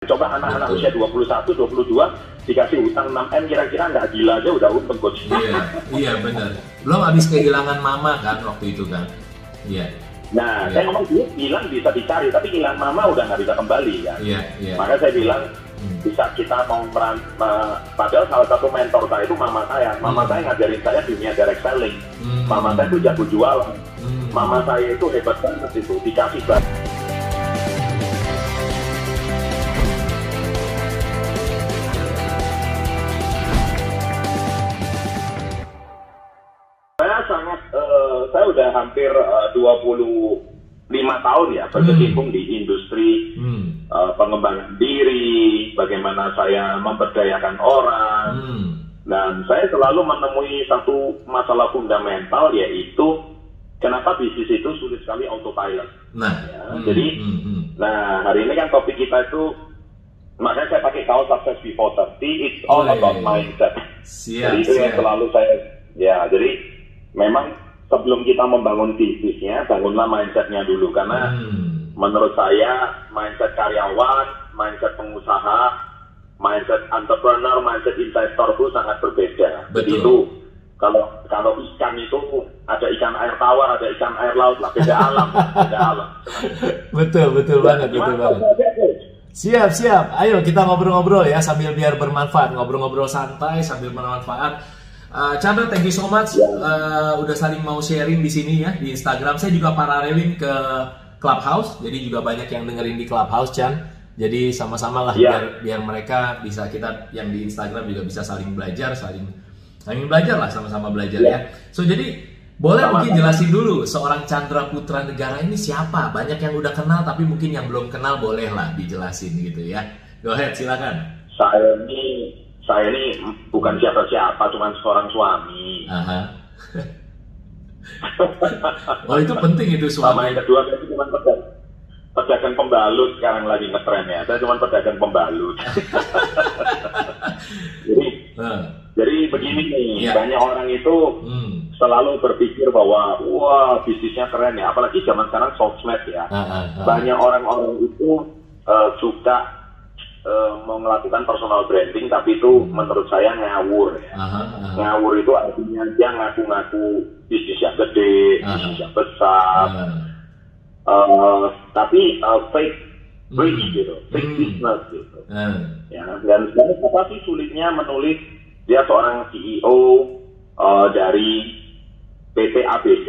Coba anak-anak usia 21, 22 dikasih hutang 6M kira-kira nggak gila aja udah untung coach. Iya, iya benar. Belum habis kehilangan mama kan waktu itu kan. Iya. Nah, Iya. saya ngomong dulu bilang bisa dicari, tapi hilang mama udah nggak bisa kembali kan. Iya, iya. Maka saya bilang Hmm. bisa kita mau peran, padahal salah satu mentor saya itu mama saya. Mama Hmm. saya ngajarin saya dunia direct selling. Hmm. Mama saya itu jago jualan. Hmm. Mama saya itu hebat banget itu, dikasih banget. Sangat, eh, saya udah hampir eh, 25 tahun ya berkecimpung di industri Hmm. eh, pengembangan diri, bagaimana saya memberdayakan orang, Hmm. dan saya selalu menemui satu masalah fundamental yaitu kenapa bisnis itu sulit sekali autopilot. Nah, Ya, hmm, jadi- hmm, hmm. Nah, hari ini kan topik kita itu, makanya saya pakai kaos success before 30, it's all Oh, iya, about iya. mindset. siap, jadi itu yang selalu saya, ya jadi memang sebelum kita membangun bisnisnya, bangunlah mindsetnya dulu. Karena Hmm. menurut saya, mindset karyawan, mindset pengusaha, mindset entrepreneur, mindset investor itu sangat berbeda. Jadi Betul. itu kalau kalau ikan itu ada ikan air tawar, ada ikan air laut lah, beda alam, beda alam. Betul, betul banget, betul banget. Siap, siap. Ayo kita ngobrol-ngobrol ya sambil biar bermanfaat. Ngobrol-ngobrol santai sambil bermanfaat. Uh, Chandra, thank you so much. Uh, udah saling mau sharing di sini ya di Instagram. Saya juga paralelin ke Clubhouse. Jadi juga banyak yang dengerin di Clubhouse, Chan. Jadi sama-sama lah Ya. biar biar mereka bisa kita yang di Instagram juga bisa saling belajar, saling saling belajar lah sama-sama belajar ya. So jadi boleh Sama-sama. mungkin jelasin dulu seorang Chandra Putra Negara ini siapa? Banyak yang udah kenal tapi mungkin yang belum kenal boleh lah dijelasin gitu ya. Go ahead, silakan. Saya ini saya ini bukan siapa-siapa, cuma seorang suami. Aha. oh itu penting itu Sama suami. yang kedua saya cuma pedagang, pedagang pembalut sekarang lagi ngetren ya. Saya cuma pedagang pembalut. jadi Eh, jadi begini nih, Ya. banyak orang itu hmm. selalu berpikir bahwa wah bisnisnya keren ya. Apalagi zaman sekarang sosmed ya. Banyak orang-orang itu eh, suka eh, mau melakukan personal branding, tapi itu menurut saya ngawur ya. Aha, aha. ngawur itu artinya dia ngaku-ngaku bisnis yang gede, Ah. bisnis yang besar, eh, tapi eh, fake rich Hmm. gitu, fake Hmm. business gitu. Ah. Ya, dan sebenarnya apa sih sulitnya menulis dia seorang CEO eh, dari PT ABC,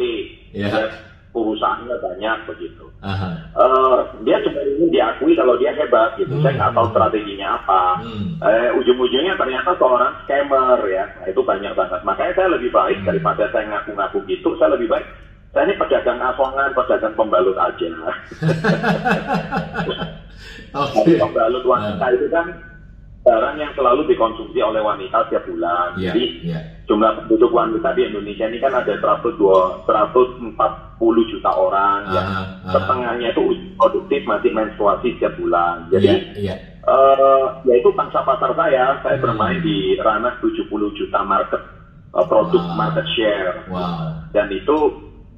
Ya. dia perusahaannya banyak begitu. Aha. Eh, dia cuma ingin diakui kalau dia hebat gitu. Hmm. Saya nggak tahu strateginya apa. Hmm. Eh, ujung-ujungnya ternyata seorang scammer ya. Nah, itu banyak banget. Makanya saya lebih baik Hmm. daripada saya ngaku-ngaku gitu. Saya lebih baik. Saya ini pedagang asongan, pedagang pembalut aja. Oke. pembalut wanita Ah. itu kan barang yang selalu dikonsumsi oleh wanita setiap bulan. Iya, Jadi iya. jumlah penduduk wanita di Indonesia ini kan ada 102, 140 juta orang. yang Aha, aha. setengahnya itu produktif masih menstruasi setiap bulan. Jadi Iya, iya. eh ya itu pangsa pasar saya. Saya Hmm. bermain di ranah 70 juta market eh, produk Wow. market share. Wow. Dan itu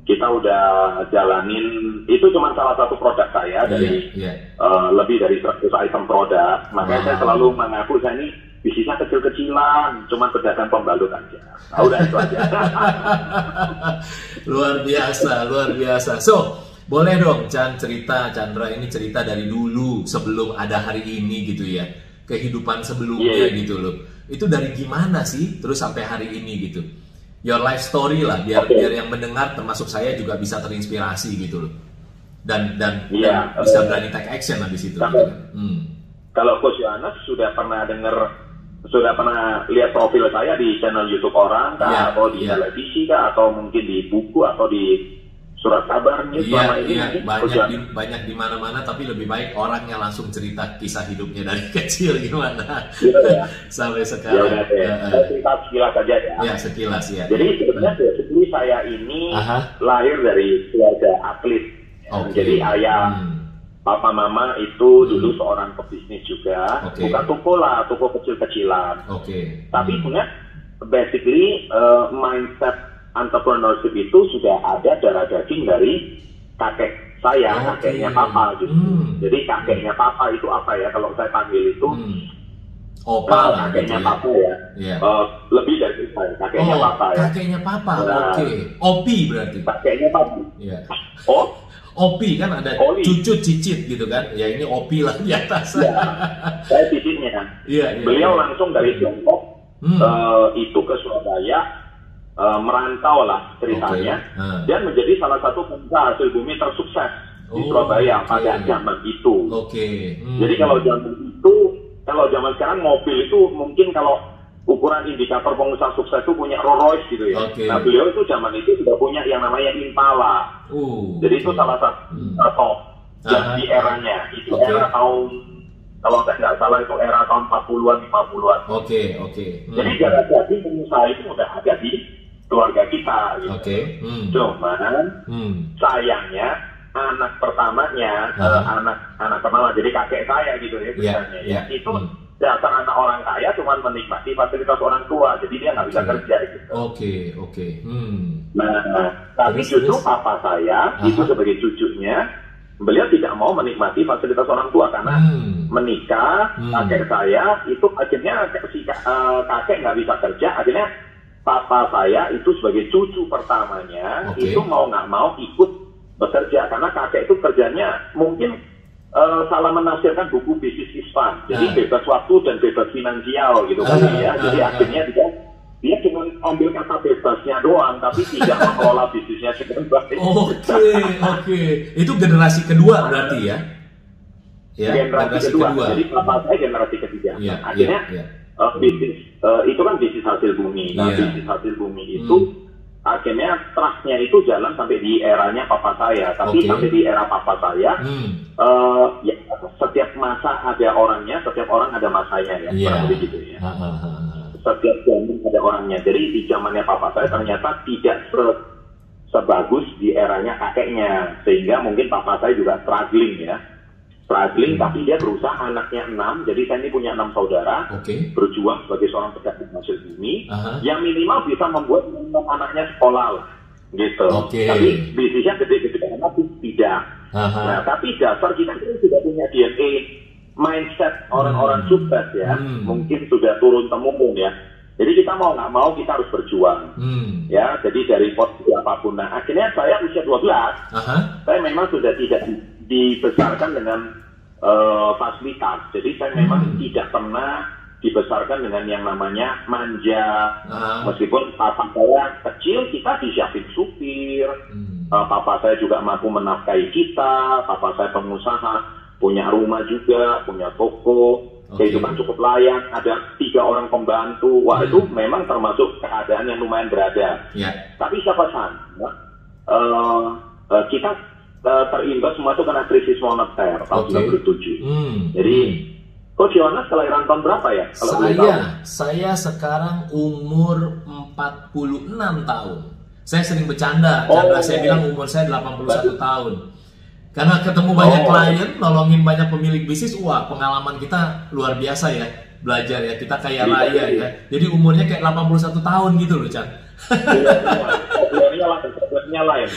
kita udah jalanin itu cuma salah satu produk saya dari Iya, iya. eh, lebih dari 100 item produk. Makanya Wow. saya selalu mengaku saya ini bisnisnya kecil-kecilan, cuma pedagang pembalut aja. Nah, udah itu aja. luar biasa, luar biasa. So, boleh dong Chan cerita Chandra ini cerita dari dulu sebelum ada hari ini gitu ya. Kehidupan sebelumnya Iya. gitu loh. Itu dari gimana sih terus sampai hari ini gitu. Your life story lah biar Oke. biar yang mendengar termasuk saya juga bisa terinspirasi gitu loh. Dan dan, Iya, dan bisa eh, berani take action habis itu. sampai- gitu kan. Hmm. Kalau Coach Yohanes sudah pernah dengar, sudah pernah lihat profil saya di channel YouTube orang, kah, Iya, atau di iya. televisi, kah, atau mungkin di buku atau di surat kabar nih Iya, selama ini? iya, banyak di, Yohanes. banyak di mana-mana tapi lebih baik orangnya langsung cerita kisah hidupnya dari kecil gimana Gitu ya. sampai Ya sekarang. deh, Eh, eh. saya cerita sekilas saja ya. Ya sekilas ya. Jadi sebenarnya basically saya ini Aha. lahir dari keluarga atlet. Ya, Oke. Jadi ayah, Hmm. papa, mama itu dulu seorang pebisnis juga. Oke. Bukan toko lah, toko kecil-kecilan. Oke. Tapi Hmm. sebenarnya basically uh, mindset entrepreneurship itu sudah ada darah daging dari kakek saya, Oke. kakeknya papa gitu. Hmm. Jadi kakeknya papa itu apa ya? Kalau saya panggil itu Hmm. eh, Opa lah gitu kakeknya ya. papa ya. Iya. Eh, lebih dari saya, kakeknya oh, papa ya. kakeknya papa. Nah. Oke. Opi berarti. Kakeknya papa. Iya. Oh, Opi kan ada Oli. cucut cicit gitu kan. Ya ini opi lah di atas. ya. saya cicitnya. Iya, iya. Beliau iya. langsung dari Tiongkok Hmm. eh, itu ke Surabaya eh, merantau lah ceritanya Oke. Ah. dan menjadi salah satu pengusaha hasil bumi tersukses di Oh, Surabaya oke. pada zaman itu. Oke. Hmm. Jadi kalau zaman itu, kalau zaman sekarang mobil itu mungkin kalau ukuran indikator pengusaha sukses itu punya Rolls Royce gitu ya. Oke. Nah beliau itu zaman itu sudah punya yang namanya Impala. Uh, Jadi itu oke. salah satu Hmm. top Aha. di eranya. Itu Oke. era tahun kalau saya nggak salah itu era tahun 40-an 50-an. Oke, oke. Hmm. Jadi jadi pengusaha itu udah ada di keluarga kita. Gitu. Oke. Hmm. Cuman Hmm. sayangnya anak pertamanya, eh, anak anak pertama jadi kakek saya gitu ya, Iya, misalnya, iya. ya, itu Hmm. dasar anak orang kaya cuman menikmati fasilitas orang tua, jadi dia nggak bisa Oke. kerja gitu. Oke, oke. Hmm. Nah, tapi Terus, justru terus? papa saya Aha. itu sebagai cucunya, beliau tidak mau menikmati fasilitas orang tua karena Hmm. menikah Hmm. kakek saya itu akhirnya si eh, kakek nggak bisa kerja akhirnya papa saya itu sebagai cucu pertamanya Oke. itu mau nggak mau ikut bekerja karena kakek itu kerjanya mungkin eh, salah menafsirkan buku bisnis Islam jadi Ah. bebas waktu dan bebas finansial gitu kan Ah, ya ah, jadi ah. akhirnya dia dia cuma ambil kata bebasnya doang tapi tidak mengelola bisnisnya dengan baik Oke, oke. Itu generasi kedua berarti ya? Ya, generasi, kedua. Jadi papa saya generasi ketiga. Iya, Nah, akhirnya iya, iya. eh, bisnis eh, itu kan bisnis hasil bumi. Nah, Iya. bisnis hasil bumi itu Hmm. akhirnya trustnya itu jalan sampai di eranya papa saya. Tapi Oke. sampai di era papa saya, Hmm. eh, ya, setiap masa ada orangnya, setiap orang ada masanya ya. Iya. Kurang lebih gitu ya. Ha, ha. Setiap zaman ada orangnya. Jadi di zamannya papa saya ternyata tidak se- sebagus di eranya kakeknya. Sehingga mungkin papa saya juga struggling ya. Struggling, Hmm. tapi dia berusaha anaknya enam. Jadi saya ini punya enam saudara Oke. berjuang sebagai seorang pedagang hasil bumi Aha. yang minimal bisa membuat anaknya sekolah lah, gitu. Oke. Tapi bisnisnya gede-gede amat tidak. Aha. Nah, tapi dasar kita itu sudah punya DNA mindset orang-orang Hmm. sukses ya, Hmm. mungkin sudah turun temurun ya. Jadi kita mau nggak mau kita harus berjuang Hmm. ya. Jadi dari posisi apa pun. Nah, akhirnya saya usia 12 Aha. saya memang sudah tidak dibesarkan dengan eh, fasilitas. Jadi saya memang Hmm. tidak pernah dibesarkan dengan yang namanya manja. Ah. Meskipun papa saya kecil, kita disiapin supir. Hmm. Eh, papa saya juga mampu menafkahi kita. Papa saya pengusaha, punya rumah juga, punya toko. Oke. Kehidupan cukup layak. Ada tiga orang pembantu. Wah Hmm. itu memang termasuk keadaan yang lumayan berada. Ya. Tapi siapa sangka eh, eh, kita eh, terimbas semua itu karena krisis moneter tahun Oke. 97. Hmm. Jadi, Coach Yonas kelahiran tahun berapa ya? Kalau tahu? Saya, saya sekarang umur 46 tahun. Saya sering bercanda, Oh. karena saya bilang umur saya 81 tahun. Karena ketemu banyak Oh. klien, nolongin banyak pemilik bisnis, wah pengalaman kita luar biasa ya. Belajar ya, kita kaya Iya, raya iya. ya. Jadi umurnya kayak 81 tahun gitu loh, Chan. Software-nya lain, software-nya lain,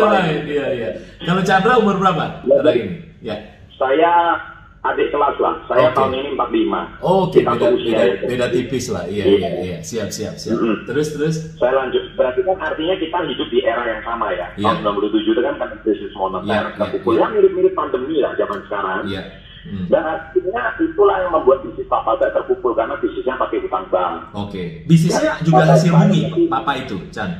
lain. iya, iya. Kalau Chandra umur berapa? Jadi- ini. Ya. Saya adik kelas lah, saya Oke. tahun ini 45. Oke, Kita beda, beda, ya. beda tipis lah. Iya, Iya. iya, iya. Siap, siap, siap. Mm-mm. Terus, terus. Saya lanjut, berarti kan artinya kita hidup di era yang sama ya. Iya. Tahun 97 itu kan kan krisis moneter, terpukul. iya. Ya mirip-mirip pandemi lah zaman sekarang. Iya. Hmm. Dan akhirnya itulah yang membuat bisnis papa saya terpukul karena bisnisnya pakai utang bank. Oke. Bisnisnya Ya, juga hasil bumi, papa itu, Chan.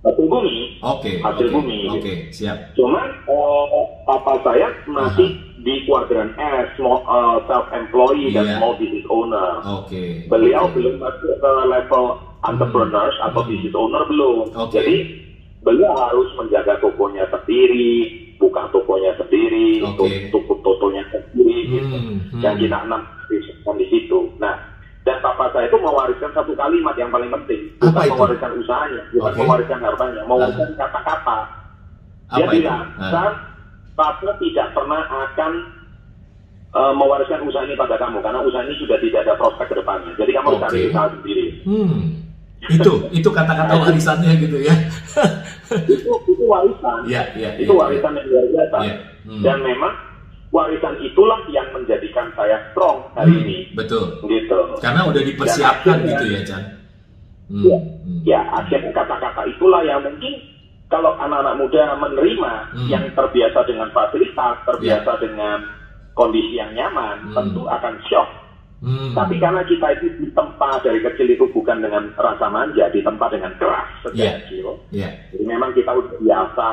Hasil bumi, Oke. Hasil oke, bumi. Oke, siap. cuman eh, papa saya masih di kuadran S, small, eh, self-employed dan Iya. small business owner. Oke. Beliau oke. belum masuk ke level entrepreneurs atau Hmm. business owner belum. Oke. Jadi beliau harus menjaga tokonya sendiri, buka tokonya sendiri, Oke. tutup tokonya sendiri, gitu. Hmm, hmm. dan kita enam di situ. Nah, dan papa saya itu mewariskan satu kalimat yang paling penting, bukan Apa itu? mewariskan usahanya, bukan Oke. mewariskan hartanya, mewariskan kata-kata. Dia Apa bilang. "San, papa tidak pernah akan eh, mewariskan usaha ini pada kamu karena usaha ini sudah tidak ada prospek ke depannya. Jadi kamu harus Oke. cari usaha sendiri. Hmm. Itu itu kata-kata warisannya gitu ya itu itu warisan ya, ya, itu ya, warisan yang luar biasa ya. Hmm. dan memang warisan itulah yang menjadikan saya strong hari Hmm, ini betul gitu karena udah dipersiapkan Dan gitu akhirnya- ya Chan Hmm, Ya. hmm. ya akhirnya kata-kata itulah yang mungkin kalau anak-anak muda menerima Hmm. yang terbiasa dengan fasilitas terbiasa dengan kondisi yang nyaman Hmm. tentu akan shock Hmm. tapi karena kita itu ditempa dari kecil itu bukan dengan rasa manja ditempa dengan keras sejak kecil ya Jadi memang kita udah biasa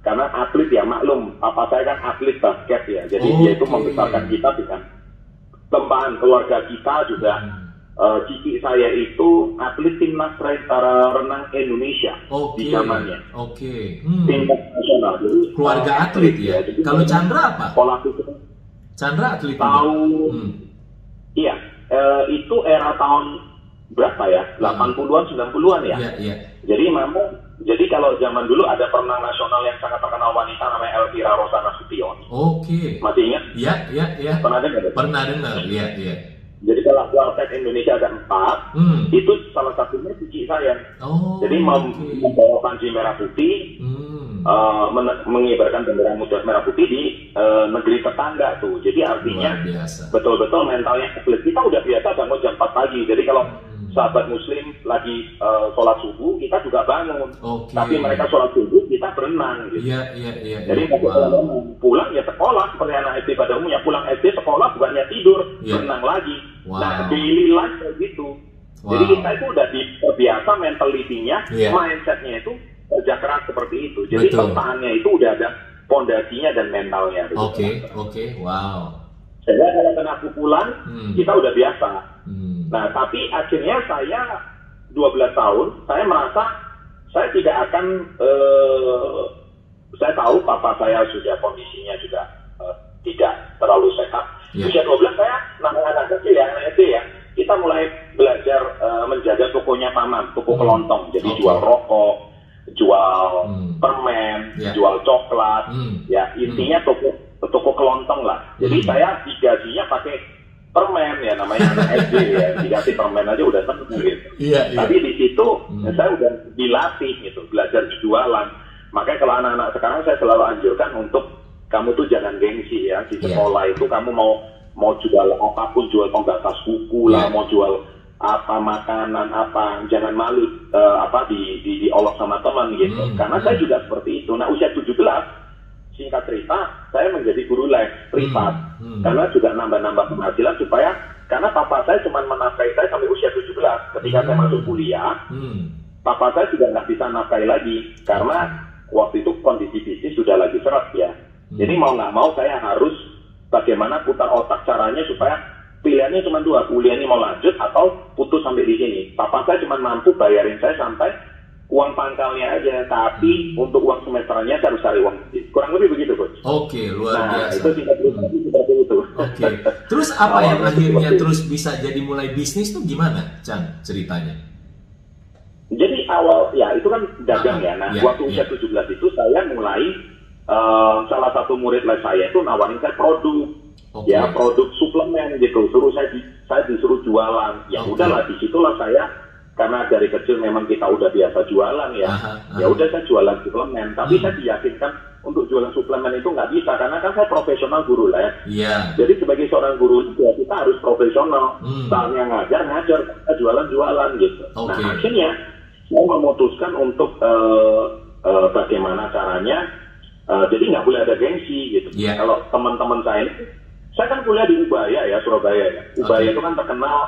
karena atlet ya maklum, apa saya kan atlet basket ya. Jadi dia itu membesarkan kita dengan tempahan keluarga kita juga. Hmm. eh, cici saya itu atlet timnas re- eh, renang Indonesia oke di zamannya. oke Hmm. Timnas nasional. Jadi, keluarga eh, atlet ya Jadi kalau Chandra apa Pola pikir Chandra atlet tahun Hmm. Iya eh, itu era tahun berapa ya? 80-an 90-an ya. Iya, iya. Jadi memang jadi kalau zaman dulu ada perenang nasional yang sangat terkenal wanita namanya Elvira Rosana Sution. Oke. Masih ingat? Iya, iya, iya. Pernah dengar? Pernah dengar. Iya, iya. Jadi kalau atlet Indonesia ada empat, Hmm. itu salah satunya cici saya. Oh. Jadi oke. membawa panji merah putih, Hmm. eh, men- mengibarkan bendera muda merah putih di eh, negeri tetangga tuh. Jadi artinya betul-betul mentalnya kita udah biasa bangun jam 4 pagi. Jadi kalau Hmm. Sahabat muslim lagi eh, sholat subuh, kita juga bangun. Oke. Tapi mereka sholat subuh, kita berenang gitu. Iya, iya, iya. Jadi mau Wow. pulang ya sekolah seperti anak SD pada umumnya pulang SD sekolah bukannya tidur Iya. berenang lagi. Wow. Nah daily life kayak gitu. Wow. Jadi kita itu udah di- terbiasa mentalitinya, Iya. mindsetnya itu kerja keras seperti itu. Jadi Betul. pertahannya itu udah ada pondasinya dan mentalnya. Oke, oke. Wow. Sehingga kalau kena pukulan Hmm. kita udah biasa. Hmm. Nah tapi akhirnya saya 12 tahun saya merasa saya tidak akan eh, saya tahu papa saya sudah kondisinya juga eh, tidak terlalu sehat. Ya. Usia 12 saya namanya anak kecil ya anak SD ya kita mulai belajar eh, menjaga tokonya paman, toko Hmm. kelontong. Jadi Oke. jual rokok, jual Hmm. permen, Ya. jual coklat. Hmm. Ya intinya toko toko kelontong lah. Jadi Hmm. saya digajinya pakai permen ya namanya SD ya dikasih permen aja udah seneng gitu. Iya, iya. Tapi di situ Hmm. saya udah dilatih gitu belajar jualan. Makanya kalau anak-anak sekarang saya selalu anjurkan untuk kamu tuh jangan gengsi ya di Iya. sekolah itu kamu mau mau jual apa pun jual pembatas buku lah Iya. mau jual apa makanan apa jangan malu eh, apa di di diolok sama teman gitu Hmm, karena hmm. saya juga seperti itu nah usia 17 singkat cerita saya menjadi guru les privat Hmm, hmm. karena juga nambah-nambah penghasilan supaya karena papa saya cuma menafkahi saya sampai usia 17 ketika saya Hmm. masuk kuliah Hmm. papa saya sudah nggak bisa nafkahi lagi karena waktu itu kondisi bisnis sudah lagi seret ya Hmm. jadi mau nggak mau saya harus bagaimana putar otak caranya supaya pilihannya cuma dua kuliah ini mau lanjut atau putus sampai di sini papa saya cuma mampu bayarin saya sampai uang pangkalnya aja tapi Hmm. untuk uang semesternya saya harus cari uang kurang lebih begitu coach Oke, luar nah biasa. itu singkat cerita Hmm. seperti itu Oke. Terus apa yang Awalnya akhirnya terus bisa jadi mulai bisnis tuh gimana, Chan, ceritanya? Jadi awal ya itu kan dagang Ah, ya. Nah iya, waktu usia 17 itu saya mulai eh, salah satu murid les saya itu nawarin saya produk Oke. ya produk suplemen gitu. Suruh saya di, saya disuruh jualan. Ya Oke. udahlah di situlah saya karena dari kecil memang kita udah biasa jualan ya. Aha, Ya udah saya jualan suplemen. Tapi Hmm. saya diyakinkan untuk jualan suplemen itu nggak bisa karena kan saya profesional guru les. Iya. Jadi sebagai seorang guru ya kita harus profesional. Hmm. Saatnya ngajar, ngajar, kita jualan-jualan gitu. Oke. Nah akhirnya saya memutuskan untuk eh, eh, bagaimana caranya. eh, jadi nggak boleh ada gengsi gitu. Iya. Kalau teman-teman saya ini, saya kan kuliah di Ubaya ya Surabaya ya. Ubaya Oke. itu kan terkenal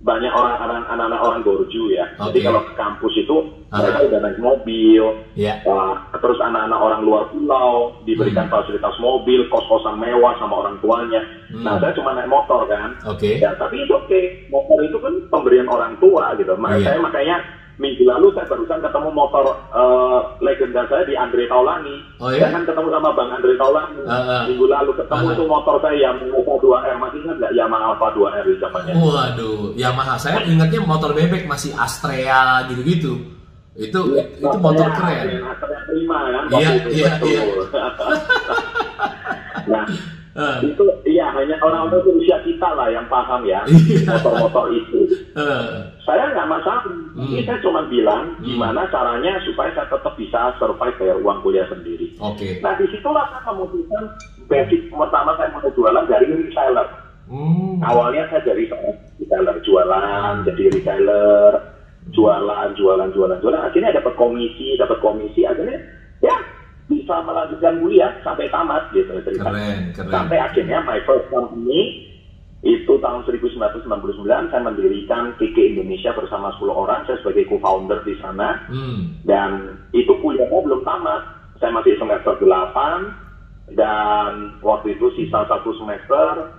banyak orang-orang anak-anak orang Gorju ya. Jadi Oke. kalau ke kampus itu Aha. mereka udah naik mobil, Iya. Wah, terus anak-anak orang luar pulau diberikan Hmm. fasilitas mobil, kos-kosan mewah sama orang tuanya. Hmm. Nah, saya cuma naik motor kan. Oke. Ya, tapi itu oke. Motor itu kan pemberian orang tua gitu. Makanya Iya. saya makanya minggu lalu saya barusan ketemu motor eh, legenda saya di Andre Taulani. Oh, ya? Saya kan ketemu sama Bang Andre Taulani. Ah, ah. Minggu lalu ketemu Ah. itu motor saya Yamaha Alpha 2R masih ingat nggak Yamaha Alpha 2R di zamannya? Waduh, Yamaha saya ingatnya motor bebek masih Astrea gitu-gitu. Itu Iya, itu motor saya keren. Astrea Prima kan Iya, itu, iya, betul. iya. nah, Eh, itu iya hanya orang-orang usia kita lah yang paham ya Iya. motor-motor itu Eh, saya nggak masalah. Ini Hmm. saya cuma bilang Hmm. gimana caranya supaya saya tetap bisa survive bayar uang kuliah sendiri. Oke. Nah di situlah saya memutuskan basic pertama saya mau jualan dari reseller. Hmm. Awalnya saya dari reseller jualan, jadi reseller, jualan, jualan, jualan, jualan. Akhirnya dapat komisi, dapat komisi. Akhirnya ya bisa melanjutkan kuliah sampai tamat gitu cerita. Keren, keren. Sampai akhirnya my first company itu tahun 1999 saya mendirikan KK Indonesia bersama 10 orang. Saya sebagai co-founder di sana Hmm. dan itu kuliahnya belum tamat. Saya masih semester 8 dan waktu itu sisa satu semester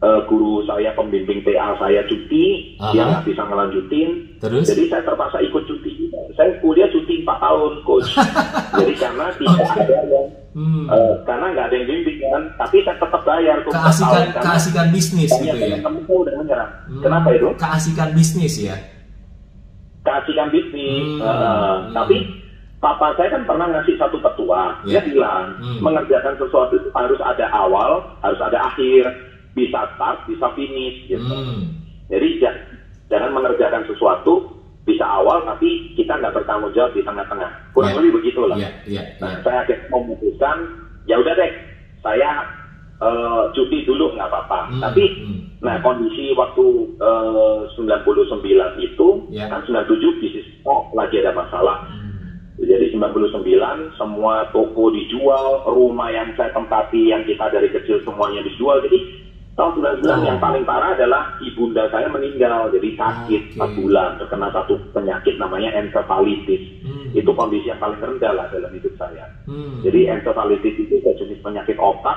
eh, guru saya pembimbing TA saya cuti, Aha. dia nggak bisa ngelanjutin. Terus? Jadi saya terpaksa ikut cuti. Saya kuliah cuti 4 tahun, coach. Jadi karena tidak ada yang Hmm. eh, karena nggak ada yang bimbing kan, tapi saya tetap bayar tuh 4 keasikan tahun, keasikan bisnis gitu ya. saya udah menyerah. Hmm. Kenapa itu? Keasikan bisnis ya. keasikan bisnis. Hmm. Eh, Hmm. Tapi papa saya kan pernah ngasih satu petua. Ya. Dia bilang Hmm. mengerjakan sesuatu itu harus ada awal, harus ada akhir, bisa start, bisa finish. Gitu. Hmm. Jadi ja- jangan mengerjakan sesuatu bisa awal tapi kita nggak bertanggung jawab di tengah-tengah. Kurang Ya. lebih begitulah. Iya, iya, Nah, iya. saya akhirnya memutuskan ya udah deh, saya eh, cuti dulu nggak apa-apa. Hmm, Tapi hmm. nah kondisi waktu eh, 99 itu Ya. kan 97 bisnis oh, lagi ada masalah. Hmm. Jadi 99 semua toko dijual, rumah yang saya tempati yang kita dari kecil semuanya dijual. Jadi tahun 99 Oh. yang paling parah adalah ibunda saya meninggal, jadi sakit Oke. 4 bulan terkena satu penyakit namanya encephalitis. Hmm. Itu kondisi yang paling rendah lah dalam hidup saya. Hmm. Jadi encephalitis itu jenis penyakit otak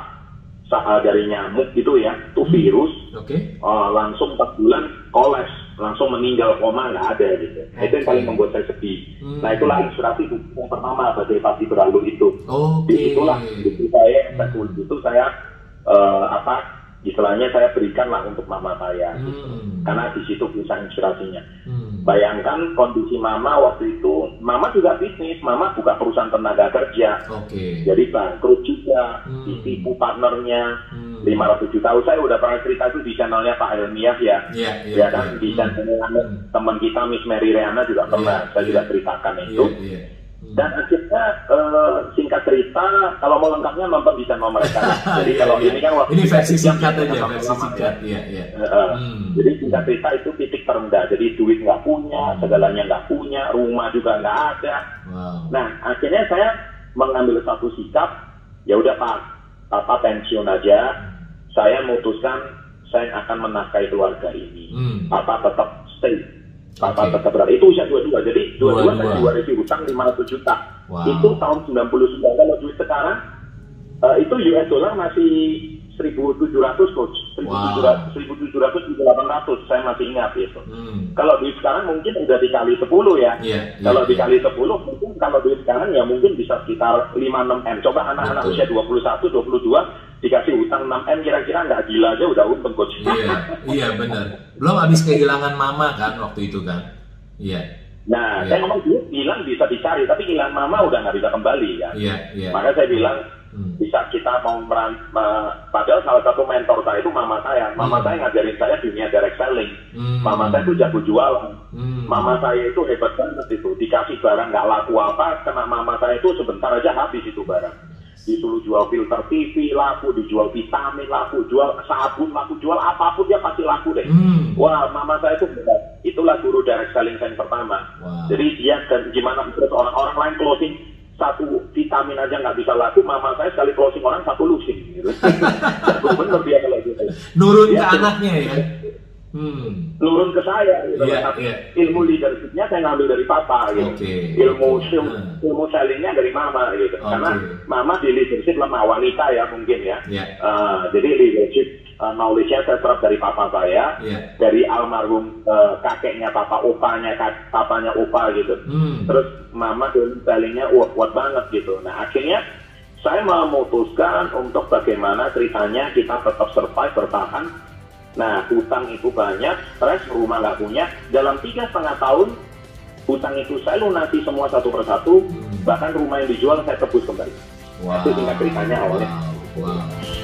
sa- dari nyamuk gitu ya, itu virus Oke. eh, langsung 4 bulan kolaps, langsung meninggal koma nggak ada gitu. Itu yang paling membuat saya sedih. Hmm. Nah itulah inspirasi buku yang pertama badai pasti berlalu itu. Oke. Di itulah itu saya Hmm. itu saya eh, apa istilahnya saya berikan lah untuk mama saya. Hmm. Karena di situ bisa inspirasinya. Hmm. Bayangkan kondisi mama waktu itu, mama juga bisnis, mama buka perusahaan tenaga kerja. Oke. Jadi bangkrut juga, Hmm. ditipu partnernya, Hmm. 500 juta. Saya udah pernah cerita itu di channelnya Pak Helmiah ya. Iya, iya. Ya kan, iya. di channelnya Hmm. teman kita Miss Mary Riana juga pernah, Iya, saya iya. juga ceritakan Iya, itu. iya. Hmm. Dan akhirnya eh, singkat cerita, kalau mau lengkapnya nonton di channel mereka. Jadi Iya, kalau iya. ini kan waktu ini versi singkat aja, sama-sama versi ya. singkat. Iya, iya. Eh, eh. Hmm. Jadi singkat cerita itu titik terendah. Jadi duit nggak punya, segalanya nggak punya, rumah juga nggak ada. Wow. Nah, akhirnya saya mengambil satu sikap, ya udah Pak, Papa pensiun aja. Saya memutuskan saya akan menafkahi keluarga ini. Hmm. Papa tetap stay. Papa Oke. tetap berada. Itu usia dua-dua. Jadi dua-dua saya dua review hutang 500 juta. Wow. Itu tahun 99. Kalau duit sekarang, eh, itu US dollar masih 1.700 coach. 1.700, 1.700, 1.800. Saya masih ingat itu. Hmm. Kalau duit sekarang mungkin udah dikali 10 ya. Iya, iya, kalau iya. dikali 10 mungkin kalau duit sekarang ya mungkin bisa sekitar 5-6 M. Coba anak-anak usia 21, 22 dikasih utang 6 M kira-kira nggak gila aja udah untung coach. Iya, iya benar. Belum habis kehilangan mama kan waktu itu kan. Iya, Nah, Iya. saya ngomong duit bilang bisa dicari, tapi hilang mama udah nggak bisa kembali kan. iya, iya. Maka saya bilang Hmm. bisa kita mau meran, padahal salah satu mentor saya itu mama saya. Mama Hmm. saya ngajarin saya dunia direct selling. Hmm. Mama saya itu jago jualan. Hmm. Mama saya itu hebat banget itu. Dikasih barang nggak laku apa, kena mama saya itu sebentar aja habis itu barang. Disuruh jual filter TV laku, dijual vitamin laku, jual sabun laku, jual apa pun dia pasti laku deh. Hmm. Wah, mama saya itu hebat. Itulah guru direct selling saya yang pertama. Wow. Jadi dia dan gimana terus orang-orang lain closing satu vitamin aja nggak bisa laku, mama saya sekali closing orang satu lusin. Gitu. Bener dia kalau gitu. Nurun Dia ke anaknya ya. Hmm. Nurun ke saya. Gitu. Iya, Tapi iya. Ilmu leadershipnya saya ngambil dari papa. Gitu. Oke. Ilmu sil- Hmm. ilmu sellingnya dari mama gitu. Oke. Karena mama di leadership lemah wanita ya mungkin ya. Iya. Eh, jadi leadership eh, knowledge-nya saya serap dari papa saya. Iya. Dari almarhum eh, kakeknya papa opanya, kak, papanya opa gitu. Hmm. Terus mama ilmu sellingnya wah kuat banget gitu. Nah akhirnya saya memutuskan untuk bagaimana ceritanya kita tetap survive bertahan. Nah hutang itu banyak, stres, rumah nggak punya. Dalam tiga setengah tahun hutang itu saya lunasi semua satu persatu. Hmm. Bahkan rumah yang dijual saya tebus kembali. Wow. Itu tingkat ceritanya awalnya. Wow. wow.